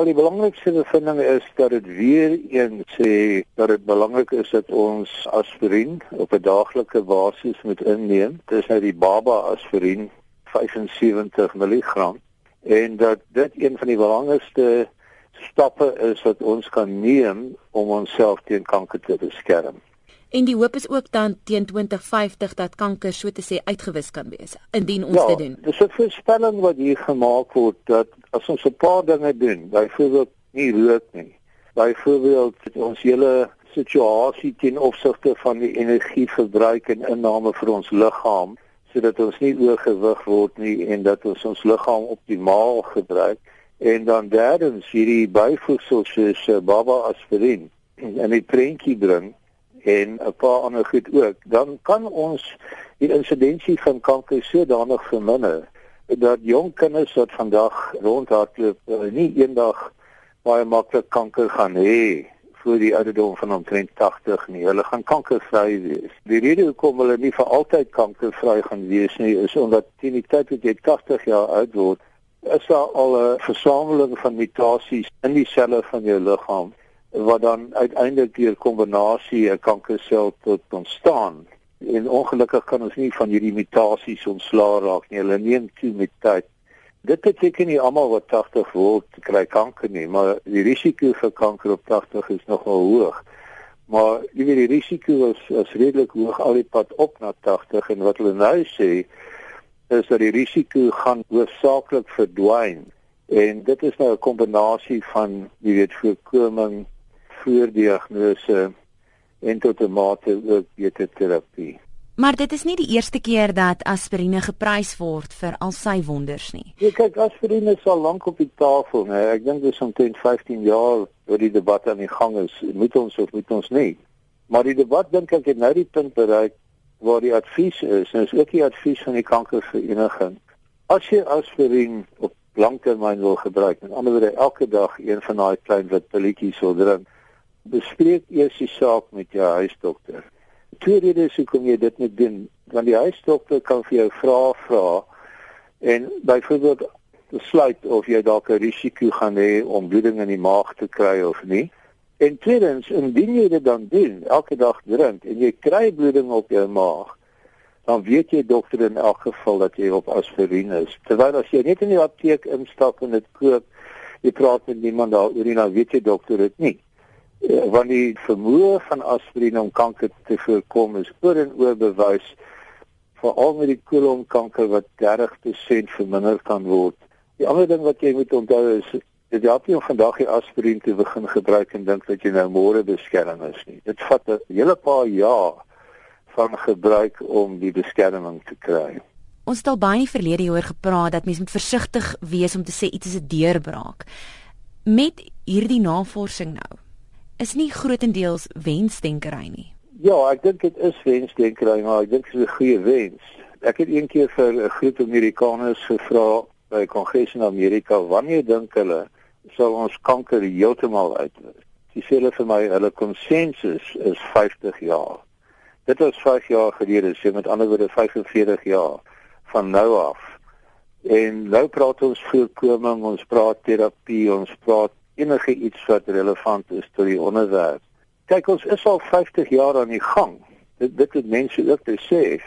Wel die belangrikste bevinding is dat dit weer een sê dat dit belangrik is dat ons aspirien op 'n daaglikse basis moet inneem. Dis nou die baba aspirien 75 mg en dat dit een van die belangrikste stappe is wat ons kan neem om onsself teen kanker te beskerm. En die hoop is ook dan teen 2050 dat kanker so te sê uitgewis kan wees indien ons ja, dit doen. Dis 'n voorspelling wat hier gemaak word dat as ons 'n paar dinge doen, byvoorbeeld nie rook nie. Byvoorbeeld ons hele situasie ten opsigte van die energieverbruik en inname vir ons liggaam sodat ons nie oorgewig word nie en dat ons ons liggaam optimaal gebruik en dan derdens hierdie byvoegsels soos uh, baba aspirien en die prentjie bring en 'n paar ander goed ook, dan kan ons die insidensie van kanker sodanig verminder dat jong kinders wat vandag rondhardloop nie eendag baie maklik kanker gaan hê voor die ouderdom van omtrent 80 nie. Hulle gaan kankervry wees. Die rede hoekom hulle nie vir altyd kankervry gaan wees nie, is omdat teen die tyd wat jy 80 jaar oud word, is daar al 'n versameling van mutasies in die selle van jou liggaam wat dan uiteindelik deur kombinasie 'n kankersel tot ontstaan. En ongelukkig kan ons nie van hierdie mutasies ontslaa raak nie. Hulle neem toe met tyd. Dit beteken nie almal wat 80 word kry kanker nie, maar die risiko vir kanker op 80 is nogal hoog. Maar jy weet die risiko is, is redelik hoog al die pad op na 80 en wat hulle nou sê is dat die risiko gaan hoofsaaklik verdwyn. En dit is nou 'n kombinasie van jy weet voorkoming voordiagnose en tot 'n mate ook beter terapie. Maar dit is nie die eerste keer dat aspirine geprys word vir al sy wonders nie. Ja, kyk, aspirine is al lank op die tafel, né? Ek dink dis omtrent 15 jaar oor die debat aan die gang is, moet ons of moet ons nie. Maar die debat dink ek het nou die punt bereik waar die advies is, en is ook die advies van die kankervereniging. As jy aspirine op langtermyn wil gebruik, en anderswoorde elke dag een van daai klein wit pilletjies wil drink, bespreek eers die saak met jou huisdokter. Tweede is hoekom jy dit moet doen, want die huisdokter kan vir jou vra vra en byvoorbeeld besluit of jy dalk 'n risiko gaan hê om bloeding in die maag te kry of nie. En tweedens, indien jy dit dan doen, elke dag drink en jy kry bloeding op jou maag, dan weet jy dokter in elk geval dat jy op aspirien is. Terwyl as jy net in die apteek instap en dit koop, jy praat met niemand daaroor nie, dan weet jy dokter dit nie. Ja, want die vermoë van aspirien om kanker te voorkom is oor en oor bewys veral met die kolonkanker wat 30% verminder kan word. Die ander ding wat jy moet onthou is dit help nie om vandag die aspirien te begin gebruik en dink dat jy nou môre beskerm is nie. Dit vat 'n hele paar jaar van gebruik om die beskerming te kry. Ons het al baie in die verlede hieroor gepraat dat mense moet versigtig wees om te sê iets is 'n deurbraak. Met hierdie navorsing nou is nie grootendeels wensdenkery nie. Ja, ek dink dit is wensdenkery, maar ek dink dit is 'n goeie wens. Ek het een keer vir 'n groep Amerikaners gevra by 'n kongres in Amerika, wanneer dink hulle sal ons kanker heeltemal uitwis? Dis hulle vir my, hulle konsensus is 50 jaar. Dit was 5 jaar gelede, so met ander woorde 45 jaar van nou af. En nou praat ons voorkoming, ons praat terapie, ons praat enige iets wat relevant is tot die onderwerp. Kyk, ons is al 50 jaar aan die gang. Dit dit het mense ook besef.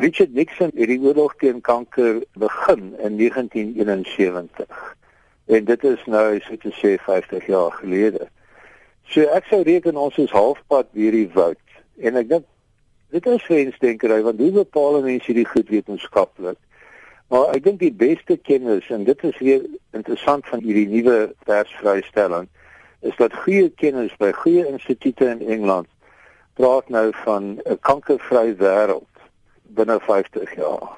Richard Nixon het die oorlog teen kanker begin in 1971. En dit is nou so te sê 50 jaar gelede. So ek sou reken ons is halfpad hierdie woud. En ek dink dit is wensdenkery want hoe bepaal mense hierdie goed wetenskaplik? Maar ek dink die beste kennis en dit is weer interessant van hierdie nuwe persvrystelling is dat goeie kennis by goeie instituie in Engeland praat nou van 'n kankervrye wêreld binne 50 jaar.